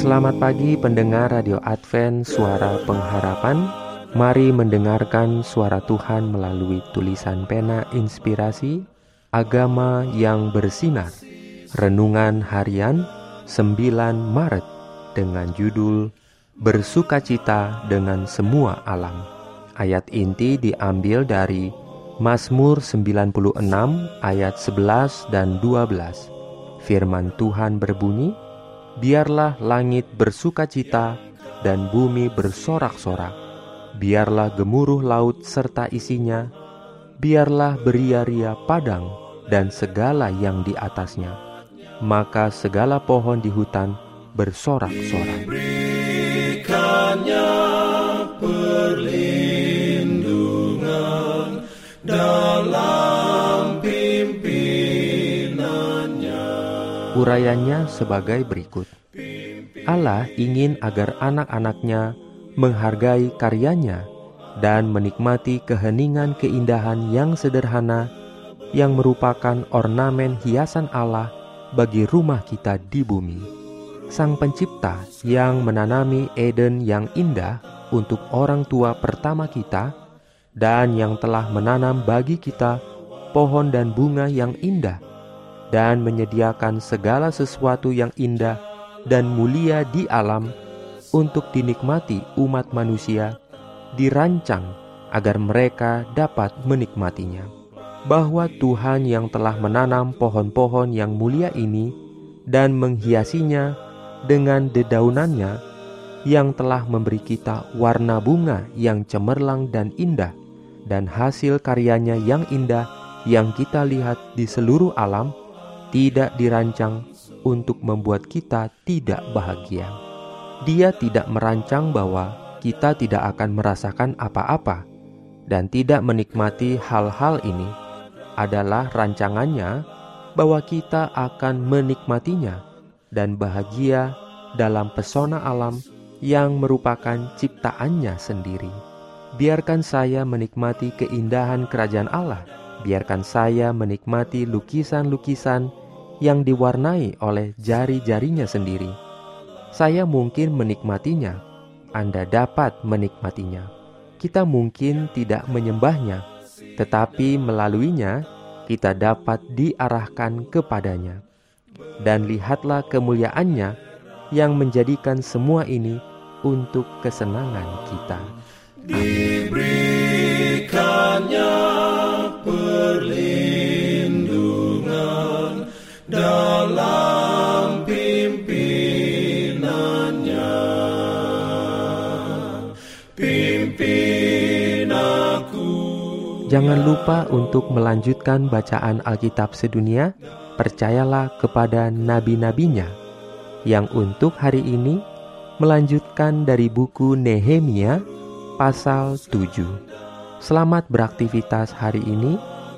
Selamat pagi pendengar Radio Advent Suara Pengharapan. Mari mendengarkan suara Tuhan melalui tulisan pena inspirasi Agama yang bersinar. Renungan harian 9 Maret dengan judul Bersukacita dengan semua alam. Ayat inti diambil dari Mazmur 96 ayat 11 dan 12 Firman Tuhan berbunyi Biarlah langit bersukacita dan bumi bersorak-sorak. Biarlah gemuruh laut serta isinya, biarlah beria-ria padang dan segala yang di atasnya, maka segala pohon di hutan bersorak-sorak. Urayanya sebagai berikut. Allah ingin agar anak-anaknya menghargai karyanya, dan menikmati keheningan keindahan yang sederhana yang merupakan ornamen hiasan Allah bagi rumah kita di bumi. Sang Pencipta yang menanami Eden yang indah untuk orang tua pertama kita dan yang telah menanam bagi kita pohon dan bunga yang indah dan menyediakan segala sesuatu yang indah dan mulia di alam untuk dinikmati umat manusia dirancang agar mereka dapat menikmatinya. Bahwa Tuhan yang telah menanam pohon-pohon yang mulia ini dan menghiasinya dengan dedaunannya yang telah memberi kita warna bunga yang cemerlang dan indah dan hasil karyanya yang indah yang kita lihat di seluruh alam tidak dirancang untuk membuat kita tidak bahagia. Dia tidak merancang bahwa kita tidak akan merasakan apa-apa dan tidak menikmati hal-hal ini adalah rancangannya bahwa kita akan menikmatinya dan bahagia dalam pesona alam yang merupakan ciptaannya sendiri. Biarkan saya menikmati keindahan kerajaan Allah. Biarkan saya menikmati lukisan-lukisan yang diwarnai oleh jari-jarinya sendiri saya mungkin menikmatinya, Anda dapat menikmatinya. Kita mungkin tidak menyembahnya, tetapi melaluinya kita dapat diarahkan kepadanya. Dan lihatlah kemuliaannya yang menjadikan semua ini untuk kesenangan kita. Diberikannya dalam Jangan lupa untuk melanjutkan bacaan Alkitab sedunia. Percayalah kepada nabi-nabinya yang untuk hari ini melanjutkan dari buku Nehemia pasal 7. Selamat beraktivitas hari ini.